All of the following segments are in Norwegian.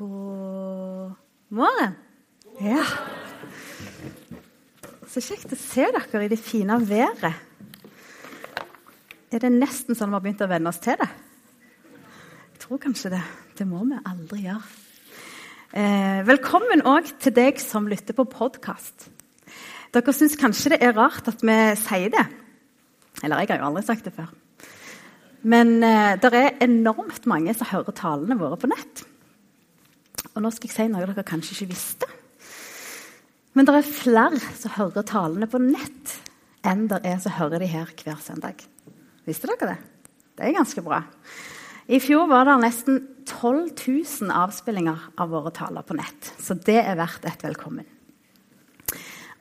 God morgen. Ja. Så kjekt å se dere i det fine været. Er det nesten sånn vi har begynt å venne oss til det? Jeg tror kanskje det. Det må vi aldri gjøre. Eh, velkommen òg til deg som lytter på podkast. Dere syns kanskje det er rart at vi sier det. Eller jeg har jo aldri sagt det før. Men eh, det er enormt mange som hører talene våre på nett. Og nå skal jeg si noe dere kanskje ikke visste. Men det er flere som hører talene på nett, enn det er som hører de her hver søndag. Visste dere det? Det er ganske bra. I fjor var det nesten 12 000 avspillinger av våre taler på nett. Så det er verdt et velkommen.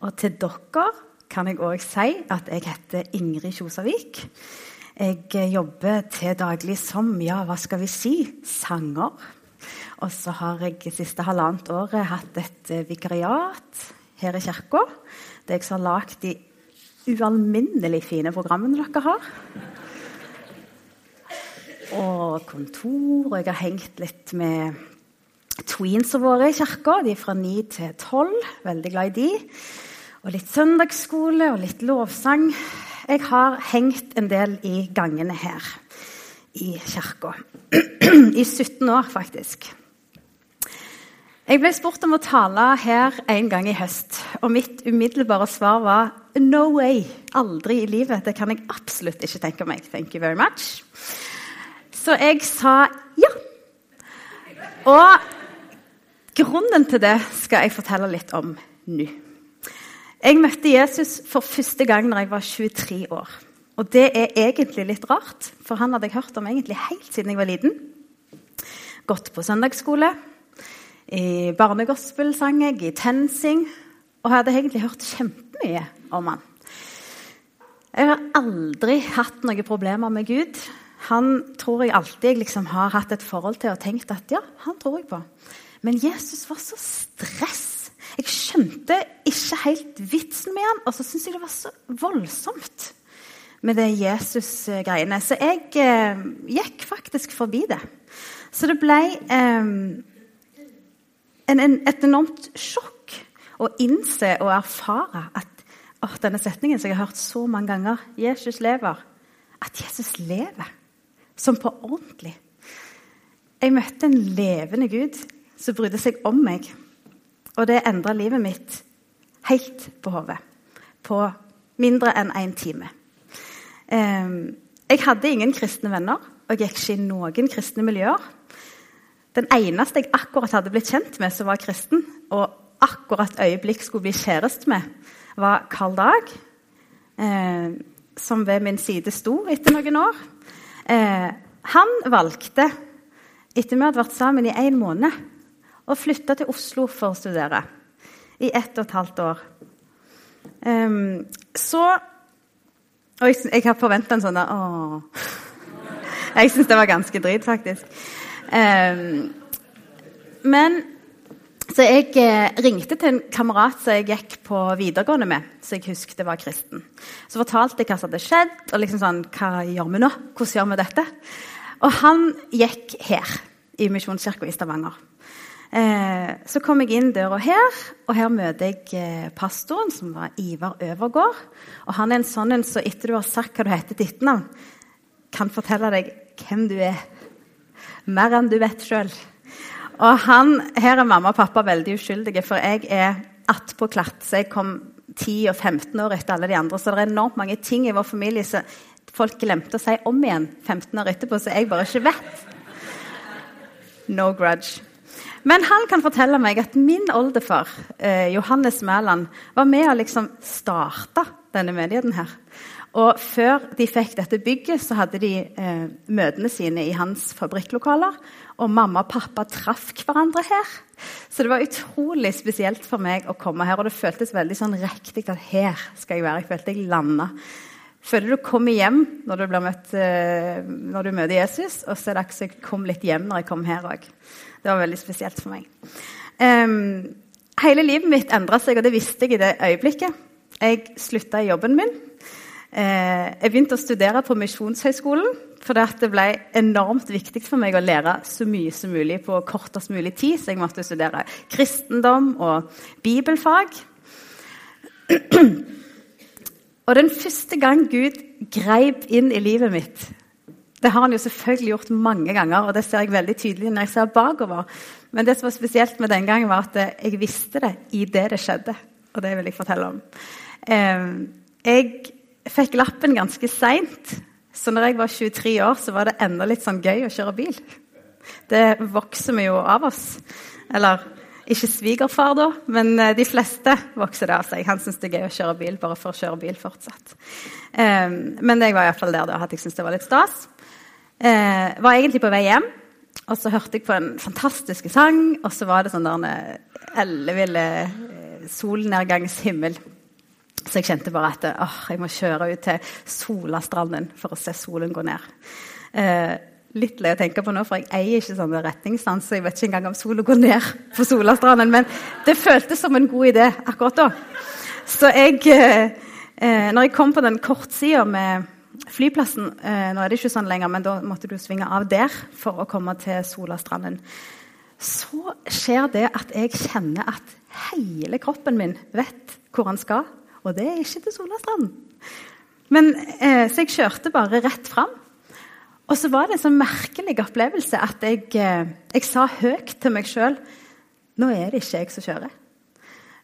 Og til dere kan jeg òg si at jeg heter Ingrid Kjosavik. Jeg jobber til daglig som ja, hva skal vi si sanger. Og så har jeg det siste halvannet året hatt et eh, vikariat her i kirka. Det er jeg har lagd de ualminnelig fine programmene dere har. Og kontor. Og jeg har hengt litt med tweensene våre i kirka. De er fra ni til tolv. Veldig glad i de. Og litt søndagsskole og litt lovsang. Jeg har hengt en del i gangene her i kirka. I 17 år, faktisk. Jeg ble spurt om å tale her en gang i høst, og mitt umiddelbare svar var no way. Aldri i livet. Det kan jeg absolutt ikke tenke meg. Thank you very much. Så jeg sa ja. Og grunnen til det skal jeg fortelle litt om nå. Jeg møtte Jesus for første gang da jeg var 23 år. Og det er egentlig litt rart, for han hadde jeg hørt om egentlig helt siden jeg var liten. Gått på søndagsskole, i barnegospelsang, i TenSing, og hadde egentlig hørt kjempemye om han. Jeg har aldri hatt noen problemer med Gud. Han tror jeg alltid liksom har hatt et forhold til og tenkt at ja, han tror jeg på. Men Jesus var så stress jeg skjønte ikke helt vitsen med han, og så syntes jeg det var så voldsomt med det Jesus-greiene. Så jeg eh, gikk faktisk forbi det. Så det ble eh, en, en, et enormt sjokk å innse og erfare at å, denne setningen som jeg har hørt så mange ganger, Jesus lever, at Jesus lever. Som på ordentlig. Jeg møtte en levende Gud som brydde seg om meg. Og det endra livet mitt helt på hodet. På mindre enn én en time. Ehm, jeg hadde ingen kristne venner, og jeg gikk ikke i noen kristne miljøer. Den eneste jeg akkurat hadde blitt kjent med som var kristen, og akkurat øyeblikk skulle bli kjæreste med, var Karl Dag, eh, som ved min side sto etter noen år. Eh, han valgte, etter vi hadde vært sammen i én måned, å flytte til Oslo for å studere i ett og et halvt år. Um, så Og jeg, jeg har forventa en sånn der Å. Jeg syns det var ganske drit, faktisk. Um, men så jeg eh, ringte til en kamerat som jeg gikk på videregående med, så jeg husket var kristen. Så fortalte jeg hva som hadde skjedd, og liksom sånn, hva gjør vi nå? Hvordan gjør vi dette? Og han gikk her, i Misjonskirka i Stavanger. Eh, så kom jeg inn døra her, og her møter jeg eh, pastoren, som var Ivar Øvergård. Og han er en sånn en så etter du har sagt hva du heter til etternavn, kan fortelle deg hvem du er. Mer enn du vet sjøl. Og han, her er mamma og pappa veldig uskyldige, for jeg er attpåklatt. Så jeg kom 10 og 15 år etter alle de andre. Så det er enormt mange ting i vår familie som folk glemte å si om igjen 15 år etterpå, så jeg bare ikke vet. No grudge. Men han kan fortelle meg at min oldefar, eh, Johannes Mæland, var med å liksom starte denne menigheten her. Og før de fikk dette bygget, så hadde de eh, møtene sine i hans fabrikklokaler. Og mamma og pappa traff hverandre her. Så det var utrolig spesielt for meg å komme her. Og det føltes veldig sånn riktig at her skal jeg være. Jeg følte jeg landa. Føler du kommer hjem når du, møtt, eh, når du møter Jesus, og så er det akkurat som jeg kom litt hjem når jeg kom her òg. Det var veldig spesielt for meg. Um, hele livet mitt endra seg, og det visste jeg i det øyeblikket. Jeg slutta i jobben min. Uh, jeg begynte å studere på Misjonshøgskolen For det ble enormt viktig for meg å lære så mye som mulig på kortest mulig tid. Så jeg måtte studere kristendom og bibelfag. Og den første gang Gud greip inn i livet mitt Det har han jo selvfølgelig gjort mange ganger, og det ser jeg veldig tydelig når jeg ser bakover. Men det som var spesielt med den gangen, var at jeg visste det i det det skjedde. Og det vil jeg fortelle om. Jeg fikk lappen ganske seint, så når jeg var 23 år, så var det enda litt sånn gøy å kjøre bil. Det vokser vi jo av oss. Eller ikke svigerfar, da, men eh, de fleste vokser det av seg. Han syns det er gøy å kjøre bil bare for å kjøre bil fortsatt. Um, men jeg var iallfall der da, at jeg syntes det var litt stas. Uh, var egentlig på vei hjem, og så hørte jeg på en fantastisk sang. Og så var det sånn der en elleville solnedgangshimmel. Så jeg kjente bare at åh, jeg må kjøre ut til Solastranden for å se solen gå ned. Eh, litt lei å tenke på nå, for jeg eier ikke sånne retningssans. Så jeg vet ikke engang om sola går ned på Solastranden. Men det føltes som en god idé akkurat da. Så jeg eh Når jeg kom på den kortsida med flyplassen eh, Nå er det ikke sånn lenger, men da måtte du svinge av der for å komme til Solastranden. Så skjer det at jeg kjenner at hele kroppen min vet hvor han skal. Og det er ikke til Solastranden. Men, eh, så jeg kjørte bare rett fram. Og så var det en sånn merkelig opplevelse at jeg, eh, jeg sa høyt til meg sjøl Nå er det ikke jeg som kjører.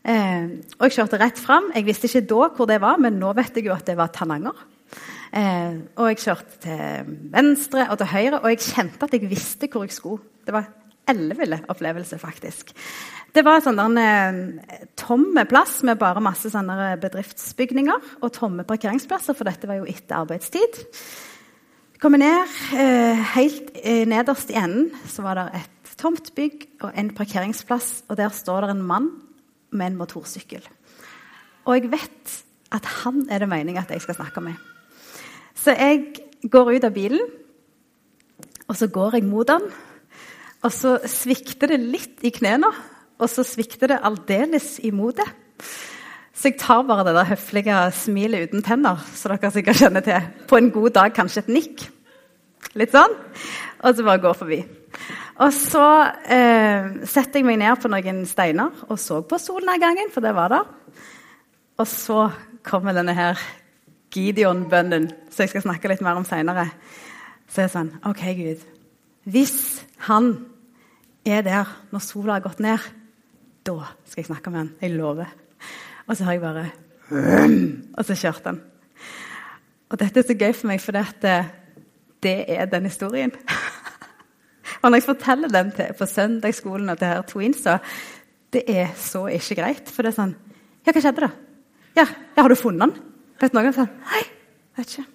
Eh, og jeg kjørte rett fram. Jeg visste ikke da hvor det var, men nå vet jeg jo at det var Tananger. Eh, og jeg kjørte til venstre og til høyre, og jeg kjente at jeg visste hvor jeg skulle. Det var en elleville opplevelse, faktisk. Det var en sånn eh, tomme plass med bare masse sånne bedriftsbygninger og tomme parkeringsplasser, for dette var jo etter arbeidstid. Kommer ned, eh, Helt eh, nederst i enden så var det et tomt bygg og en parkeringsplass. og Der står det en mann med en motorsykkel. Og jeg vet at han er det meningen at jeg skal snakke med. Så jeg går ut av bilen, og så går jeg mot han. Og så svikter det litt i knærne, og så svikter det aldeles i motet. Så jeg tar bare det der høflige smilet uten tenner, så dere sikkert kjenner til. På en god dag kanskje et nikk. Litt sånn. Og så bare går forbi. Og så eh, setter jeg meg ned på noen steiner og så på solnedgangen, for det var der. Og så kommer denne her Gideon-bønnen, som jeg skal snakke litt mer om seinere. Så er det sånn OK, Gud. Hvis han er der når sola har gått ned, da skal jeg snakke med han. Jeg lover. Og så har jeg bare Og så kjørte han. Og dette er så gøy for meg, for det, det er den historien. og når jeg forteller den til, på søndagsskolen og til her tweensa, det er så ikke greit. For det er sånn Ja, hva skjedde, da? Ja, ja har du funnet han? Vet noen sånn Nei, vet ikke.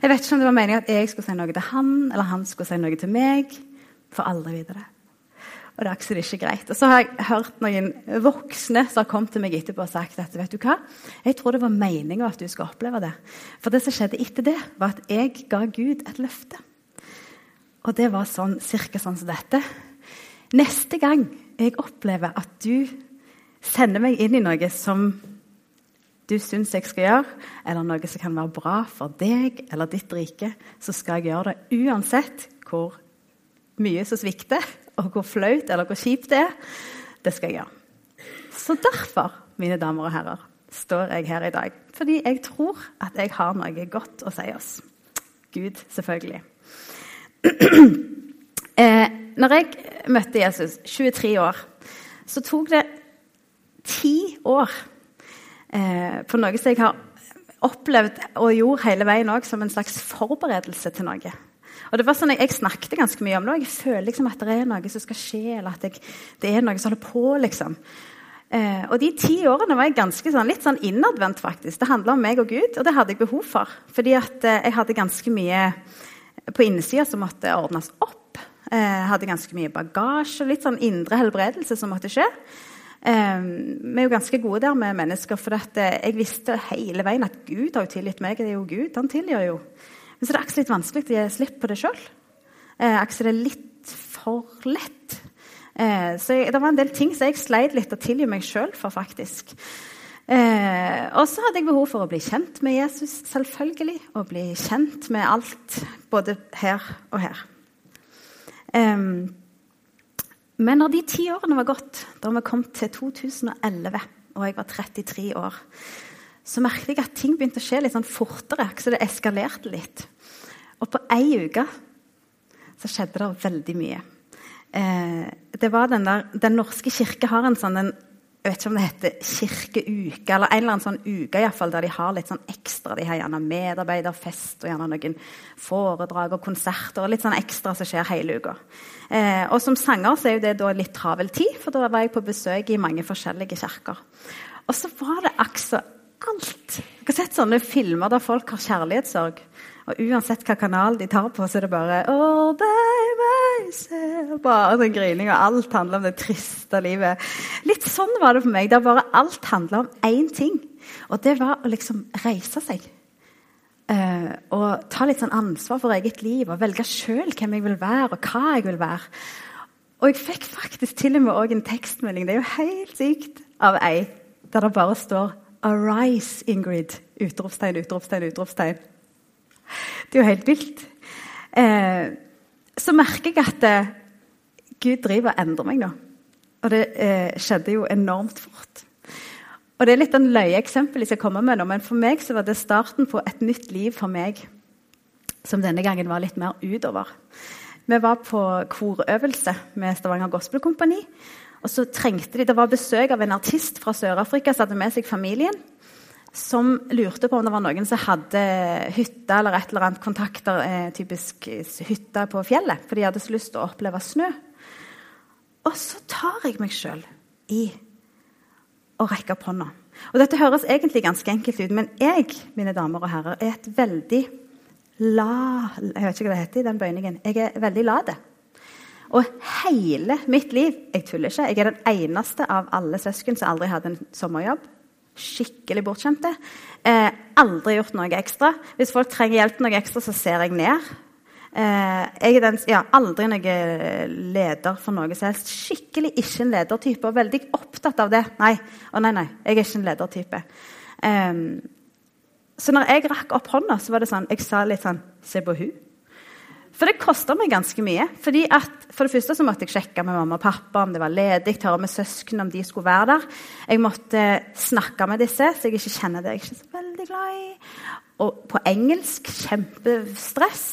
Jeg vet ikke om det var meningen at jeg skulle si noe til han, eller han skulle si noe til meg. For aldri videre. Og det er absolutt ikke greit. Og så har jeg hørt noen voksne som har kommet til meg etterpå og sagt at vet du hva, jeg tror det var meninga at du skulle oppleve det. For det som skjedde etter det, var at jeg ga Gud et løfte. Og det var sånn, cirka sånn som dette. Neste gang jeg opplever at du sender meg inn i noe som du syns jeg skal gjøre, eller noe som kan være bra for deg eller ditt rike, så skal jeg gjøre det uansett hvor mye som svikter, og hvor flaut eller hvor kjipt det er, det skal jeg gjøre. Så derfor, mine damer og herrer, står jeg her i dag. Fordi jeg tror at jeg har noe godt å si oss. Gud, selvfølgelig. eh, når jeg møtte Jesus, 23 år, så tok det ti år eh, på noe som jeg har opplevd og gjorde hele veien òg som en slags forberedelse til noe. Og det var sånn Jeg, jeg snakket ganske mye om det, og jeg føler liksom at det er noe som skal skje. eller at jeg, det er noe som holder på, liksom. Eh, og de ti årene var jeg ganske sånn, litt sånn innadvendt, faktisk. Det handla om meg og Gud, og det hadde jeg behov for. Fordi at eh, jeg hadde ganske mye på innsida som måtte ordnes opp. Eh, hadde ganske mye bagasje og litt sånn indre helbredelse som måtte skje. Eh, vi er jo ganske gode der med mennesker, for at, eh, jeg visste hele veien at Gud har jo tilgitt meg. Det er jo Gud, han tilgir jo. Men så er det akkurat litt vanskelig å gi slipp på det sjøl. Eh, det er litt for lett. Eh, så jeg, det var en del ting som jeg sleit litt å tilgi meg sjøl for, faktisk. Eh, og så hadde jeg behov for å bli kjent med Jesus, selvfølgelig. Og bli kjent med alt, både her og her. Eh, men når de ti årene var gått, da vi kom til 2011, og jeg var 33 år, så merket jeg at ting begynte å skje litt sånn fortere. Så det eskalerte litt. Og på ei uke så skjedde det veldig mye. Eh, det var Den der, den norske kirke har en sånn en, jeg vet ikke om det heter kirkeuke, eller en eller annen sånn uke i fall, der de har litt sånn ekstra. De har gjerne medarbeiderfest og gjerne noen foredrag og konserter. og Litt sånn ekstra som skjer hele uka. Eh, og som sanger så er jo det da litt travel tid, for da var jeg på besøk i mange forskjellige kirker. Og så var det altså alt. Jeg har sett sånne filmer der folk har kjærlighetssorg. Og uansett hva kanal de tar på, så er det bare oh, baby, Bare sånn grining, og alt handler om det triste livet. Litt sånn var det for meg. Der bare alt handla om én ting. Og det var å liksom reise seg. Uh, og ta litt sånn ansvar for eget liv og velge sjøl hvem jeg vil være, og hva jeg vil være. Og jeg fikk faktisk til og med en tekstmelding det er jo helt sykt, av ei der det bare står 'Arise, Ingrid!' Utropstegn, utropstegn, utropstegn. Det er jo helt vilt. Eh, så merker jeg at eh, Gud driver og endrer meg nå. Og det eh, skjedde jo enormt fort. Og Det er litt en løye eksempel jeg skal komme med nå, men for meg så var det starten på et nytt liv for meg. Som denne gangen var litt mer utover. Vi var på korøvelse med Stavanger Gospel Kompani. Og så trengte de, Det var besøk av en artist fra Sør-Afrika som hadde med seg familien som lurte på om det var noen som hadde hytte eller et eller annet kontakter, eh, typisk hytte på fjellet, for de hadde så lyst til å oppleve snø. Og så tar jeg meg sjøl i å rekke opp hånda. Og Dette høres egentlig ganske enkelt ut, men jeg mine damer og herrer, er et veldig la... Jeg vet ikke hva det heter i den bøyningen. Jeg er veldig lat. Og hele mitt liv Jeg tuller ikke. Jeg er den eneste av alle søsken som aldri hadde en sommerjobb skikkelig bortskjemte. Eh, aldri gjort noe ekstra. Hvis folk trenger hjelp til noe ekstra, så ser jeg ned. Eh, jeg er den, ja, aldri noen leder for noe som helst. Skikkelig ikke en ledertype. Og veldig opptatt av det. Nei, å nei, nei, jeg er ikke en ledertype. Eh, så når jeg rakk opp hånda, så var det sånn, jeg sa litt sånn Se på hun. For det kosta meg ganske mye. Fordi at, for det første så måtte jeg sjekke med mamma og pappa om det var ledig, høre med søsken om de skulle være der. Jeg måtte snakke med disse, så jeg ikke kjenner det jeg er ikke så veldig glad i. Og på engelsk kjempestress.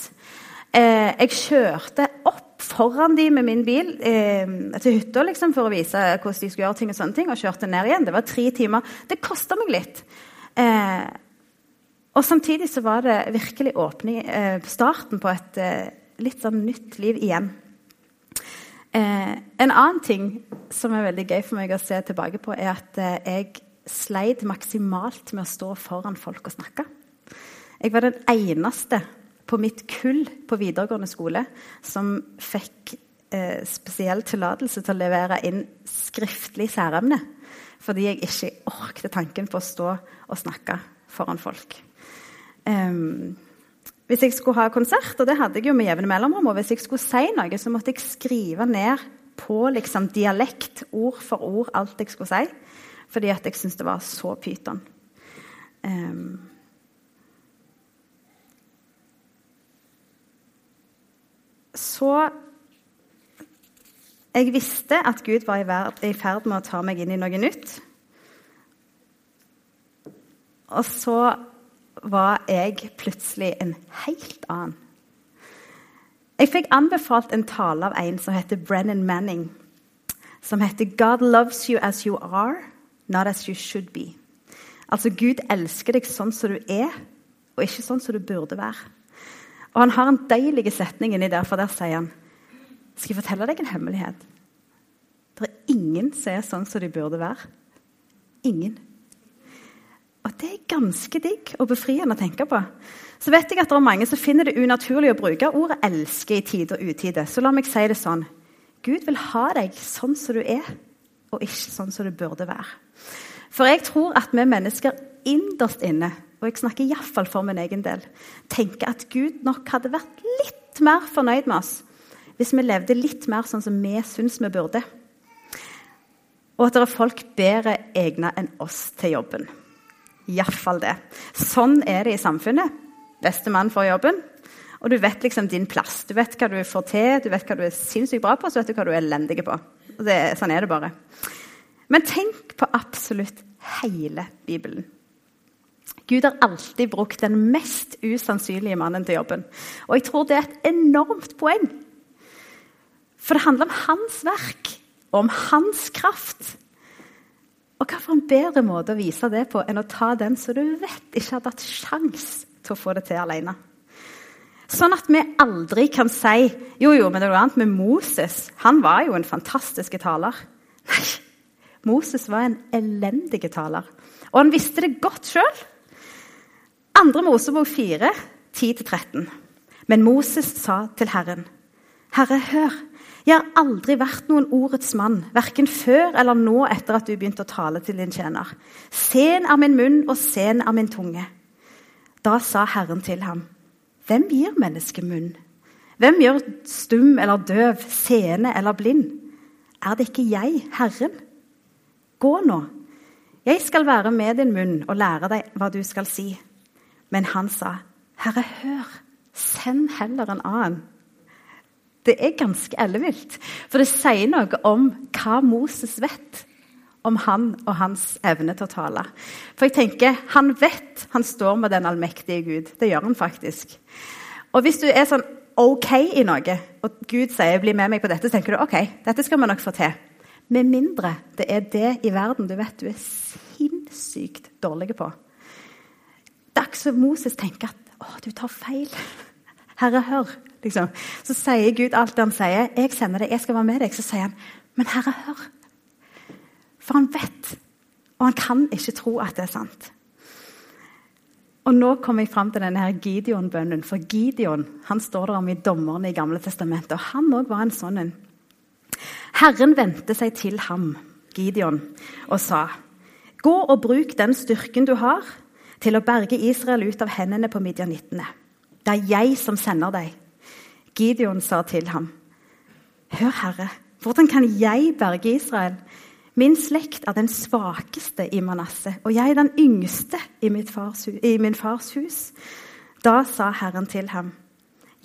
Eh, jeg kjørte opp foran de med min bil eh, til hytta liksom, for å vise hvordan de skulle gjøre ting, og sånne ting, og kjørte ned igjen. Det var tre timer. Det kosta meg litt. Eh, og Samtidig så var det virkelig åpning, eh, starten på et eh, litt sånn nytt liv igjen. Eh, en annen ting som er veldig gøy for meg å se tilbake på, er at jeg sleit maksimalt med å stå foran folk og snakke. Jeg var den eneste på mitt kull på videregående skole som fikk eh, spesiell tillatelse til å levere inn skriftlig særemne. Fordi jeg ikke orket tanken på å stå og snakke foran folk. Um, hvis jeg skulle ha konsert, og det hadde jeg jo med jevne mellomrom, og hvis jeg skulle si noe, så måtte jeg skrive ned på liksom dialekt, ord for ord, alt jeg skulle si. Fordi at jeg syntes det var så pyton. Um, så Jeg visste at Gud var i ferd med å ta meg inn i noe nytt. Og så var jeg plutselig en helt annen. Jeg fikk anbefalt en tale av en som heter Brennan Manning. Som heter 'God loves you as you are, not as you should be'. Altså, Gud elsker deg sånn som du er, og ikke sånn som du burde være. Og Han har en deilig setning inni der, for der sier han Skal jeg fortelle deg en hemmelighet? Det er ingen som er sånn som de burde være. Ingen. Og det er ganske digg og befriende å tenke på. Så vet jeg at det er mange som finner det unaturlig å bruke ordet 'elske' i tide og utide. Så la meg si det sånn. Gud vil ha deg sånn som du er, og ikke sånn som du burde være. For jeg tror at vi mennesker innerst inne, og jeg snakker iallfall for min egen del, tenker at Gud nok hadde vært litt mer fornøyd med oss hvis vi levde litt mer sånn som vi syns vi burde. og at det er folk bedre egnet enn oss til jobben. Iallfall det. Sånn er det i samfunnet. Beste mann får jobben, og du vet liksom din plass. Du vet hva du får til, du vet hva du er sinnssykt bra på, så vet du hva du er elendig på. Det, sånn er det bare. Men tenk på absolutt hele Bibelen. Gud har alltid brukt den mest usannsynlige mannen til jobben. Og jeg tror det er et enormt poeng. For det handler om hans verk og om hans kraft. Og hva for en bedre måte å vise det på enn å ta den som du vet ikke hadde hatt sjans til å få det til alene. Sånn at vi aldri kan si jo, jo, men det er noe annet med Moses. Han var jo en fantastisk taler. Nei, Moses var en elendig taler. Og han visste det godt sjøl. Andre Mosebok 4, 10-13. Men Moses sa til Herren, Herre, hør, jeg har aldri vært noen ordets mann, verken før eller nå etter at du begynte å tale til din tjener. Sen er min munn og sen er min tunge. Da sa Herren til ham, hvem gir mennesket munn? Hvem gjør stum eller døv, seende eller blind? Er det ikke jeg, Herren? Gå nå. Jeg skal være med din munn og lære deg hva du skal si. Men han sa, Herre, hør, send heller en annen. Det er ganske ellevilt, for det sier noe om hva Moses vet om han og hans evne til å tale. For jeg tenker, Han vet han står med den allmektige Gud. Det gjør han faktisk. Og hvis du er sånn OK i noe, og Gud sier 'bli med meg på dette', så tenker du OK, dette skal vi nok få til. Med mindre det er det i verden du vet du er sinnssykt dårlig på. Det er Moses tenker at 'Å, du tar feil'. Herre, hør. Liksom. Så sier Gud alt det han sier. 'Jeg sender deg, jeg skal være med deg.' Så sier han, 'Men Herre, hør'. For han vet, og han kan ikke tro at det er sant. Og Nå kommer jeg fram til denne her Gideon-bønnen. For Gideon han står der om i dommerne i Gamle testamentet. Og han òg var en sånn en. Herren vendte seg til ham, Gideon, og sa.: Gå og bruk den styrken du har, til å berge Israel ut av hendene på midjanittene. Det er jeg som sender deg. Gideon sa til ham, Hør, Herre, hvordan kan jeg berge Israel? Min slekt er den svakeste i Manasseh, og jeg er den yngste i, fars, i min fars hus. Da sa Herren til ham,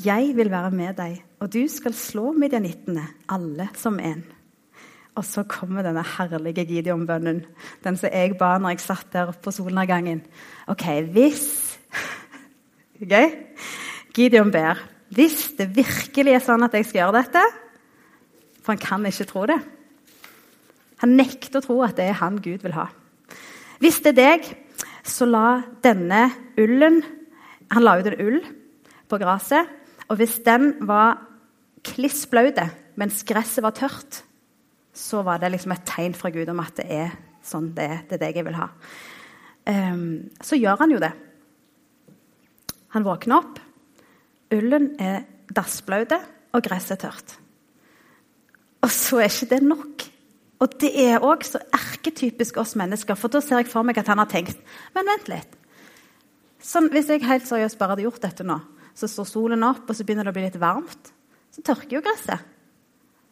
Jeg vil være med deg, og du skal slå midjanittene, alle som en. Og så kommer denne herlige Gideon-bønnen, den som jeg ba når jeg satt der på solnedgangen. Ok, hvis okay? Gideon ber hvis det virkelig er sånn at jeg skal gjøre dette For han kan ikke tro det. Han nekter å tro at det er han Gud vil ha. Hvis det er deg, så la denne ullen Han la ut en ull på gresset. Og hvis den var kliss blaut mens gresset var tørt, så var det liksom et tegn fra Gud om at det er sånn det er. Det er deg jeg vil ha. Um, så gjør han jo det. Han våkner opp. Ullen er dassblaut, og gresset tørt. Og så er ikke det nok. Og det er òg så erketypisk oss mennesker, for da ser jeg for meg at han har tenkt Men vent litt. Sånn, hvis jeg helt seriøst bare hadde gjort dette nå, så står solen opp, og så begynner det å bli litt varmt, så tørker jo gresset.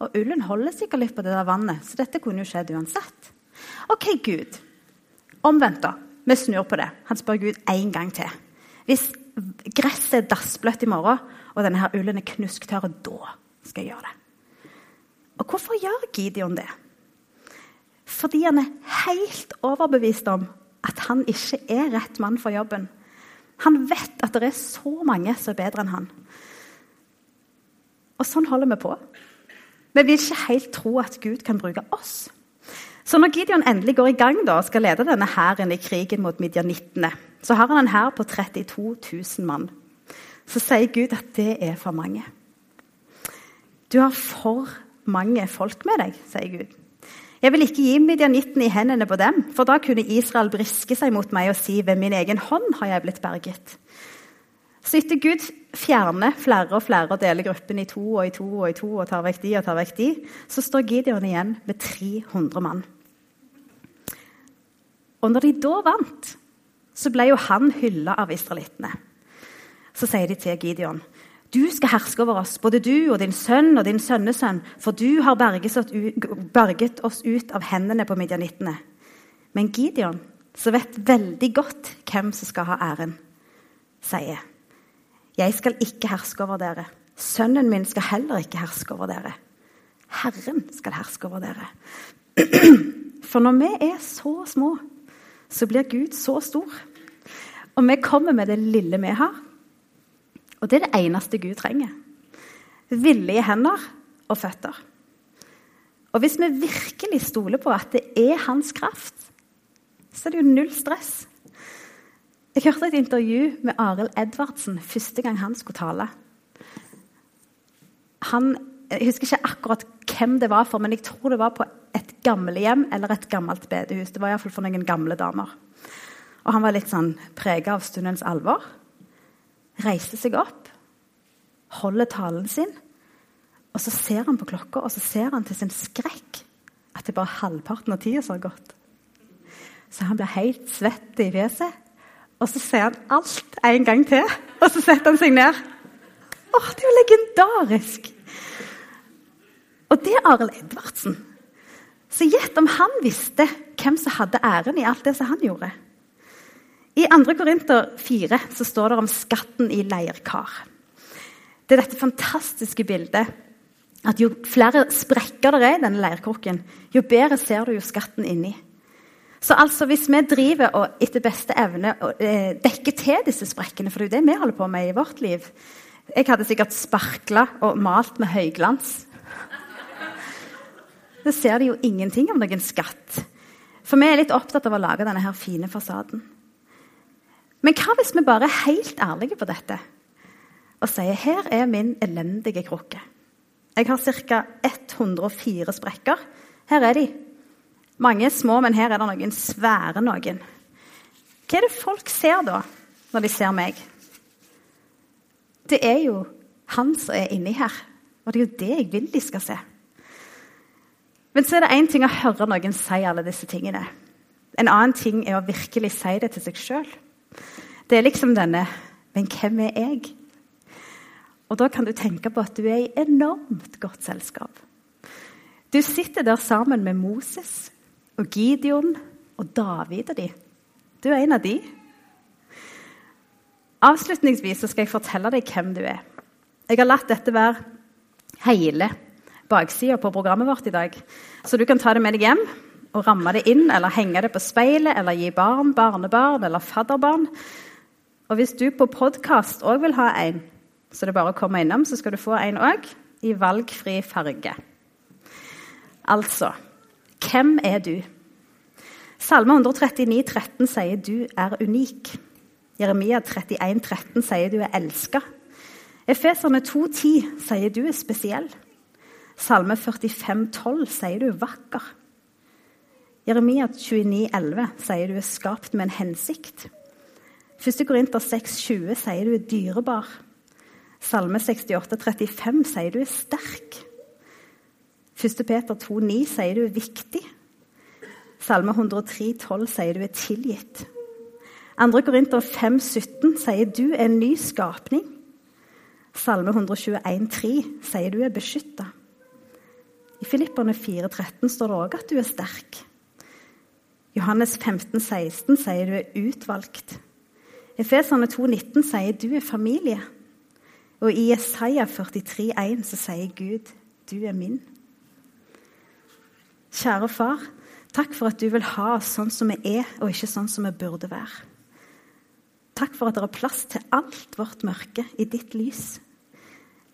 Og ullen holder sikkert litt på det der vannet, så dette kunne jo skjedd uansett. OK, Gud. Omvendt, da. Vi snur på det. Han spør Gud én gang til. Hvis gresset er dassbløtt i morgen, og denne her ullen er knusktørr, da skal jeg gjøre det. Og hvorfor gjør Gideon det? Fordi han er helt overbevist om at han ikke er rett mann for jobben. Han vet at det er så mange som er bedre enn han. Og sånn holder vi på. Vi vil ikke helt tro at Gud kan bruke oss. Så når Gideon endelig går i gang da, og skal lede denne hæren i krigen mot midjanittene, så har han en hær på 32 000 mann. Så sier Gud at det er for mange. Du har for mange folk med deg, sier Gud. Jeg vil ikke gi midjanitten i hendene på dem, for da kunne Israel briske seg mot meg og si ved min egen hånd har jeg blitt berget. Så etter Gud fjerner flere og flere og deler gruppen i to og i to og i to og tar vekk de og tar vekk de, så står Gideon igjen med 300 mann. Og når de da vant, så ble jo han hylla av israelittene. Så sier de til Gideon.: Du skal herske over oss, både du og din sønn og din sønnesønn, for du har berget oss ut av hendene på midjanittene. Men Gideon, som vet veldig godt hvem som skal ha æren, sier, Jeg skal ikke herske over dere. Sønnen min skal heller ikke herske over dere. Herren skal herske over dere. For når vi er så små, så blir Gud så stor. Og vi kommer med det lille vi har. Og det er det eneste Gud trenger. Villige hender og føtter. Og hvis vi virkelig stoler på at det er hans kraft, så er det jo null stress. Jeg hørte et intervju med Arild Edvardsen første gang han skulle tale. Han, jeg husker ikke akkurat hvem det var for, men jeg tror det var på et gamlehjem eller et gammelt bedehus. Det var iallfall for noen gamle damer. Og han var litt sånn prega av stundens alvor. Reiste seg opp, holder talen sin, og så ser han på klokka, og så ser han til sin skrekk at det bare halvparten av tida som har gått. Så han blir helt svett i fjeset, og så ser han alt en gang til. Og så setter han seg ned. Åh, det er jo legendarisk! Og det er Arild Edvardsen. Så gjett om han visste hvem som hadde æren i alt det som han gjorde. I 2. Korinter 4 så står det om skatten i leirkar. Det er dette fantastiske bildet at jo flere sprekker det er i denne leirkroken, jo bedre ser du jo skatten inni. Så altså, hvis vi driver og etter beste evne eh, dekker til disse sprekkene, for det er jo det vi holder på med i vårt liv Jeg hadde sikkert sparkla og malt med høyglans. Så ser de jo ingenting av noen skatt. For vi er litt opptatt av å lage denne her fine fasaden. Men hva hvis vi bare er helt ærlige på dette og sier her er min elendige krukke? Jeg har ca. 104 sprekker. Her er de. Mange er små, men her er det noen svære noen. Hva er det folk ser da, når de ser meg? Det er jo han som er inni her. Og det er jo det jeg vil de skal se. Men så er det én ting å høre noen si alle disse tingene. En annen ting er å virkelig si det til seg sjøl. Det er liksom denne Men hvem er jeg? Og da kan du tenke på at du er i enormt godt selskap. Du sitter der sammen med Moses og Gideon og David og de. Du er en av de. Avslutningsvis skal jeg fortelle deg hvem du er. Jeg har latt dette være hele baksida på programmet vårt i dag. Så du kan ta det med deg hjem og ramme det inn eller henge det på speilet eller gi barn, barnebarn eller fadderbarn. Og hvis du på podkast òg vil ha en, så det er bare å komme innom, så skal du få en òg i valgfri farge. Altså hvem er du? Salme 139, 13 sier du er unik. Jeremia 31, 13 sier du er elska. Efeserne 2,10 sier du er spesiell. Salme 45, 12 sier du er vakker. Jeremia 29, 11 sier du er skapt med en hensikt. 1. Korinter 6, 20 sier du er dyrebar. Salme 68, 35 sier du er sterk. 1. Peter 2, 9 sier du er viktig. Salme 103, 12 sier du er tilgitt. 2. Korinter 5, 17 sier du er en ny skapning. Salme 121, 3 sier du er beskytta. I Filipperne 4,13 står det òg at du er sterk. Johannes 15, 16 sier du er utvalgt. Efeserne 2,19 sier du er familie. Og i Jesaja 43, 43,1 så sier Gud, du er min. Kjære far, takk for at du vil ha oss sånn som vi er, og ikke sånn som vi burde være. Takk for at det er plass til alt vårt mørke i ditt lys.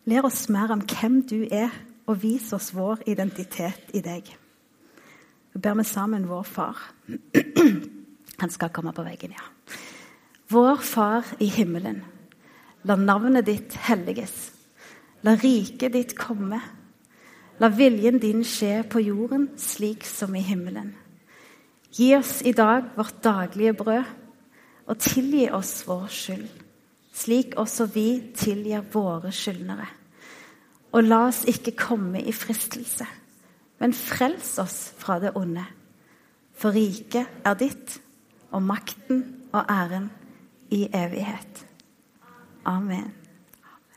Lær oss mer om hvem du er, og vis oss vår identitet i deg. Vi ber vi sammen vår far. Han skal komme på veggen, ja. Vår Far i himmelen. La navnet ditt helliges. La riket ditt komme. La viljen din skje på jorden slik som i himmelen. Gi oss i dag vårt daglige brød, og tilgi oss vår skyld, slik også vi tilgir våre skyldnere og la oss ikke komme i fristelse, men frels oss fra det onde. For riket er ditt, og makten og æren i evighet. Amen.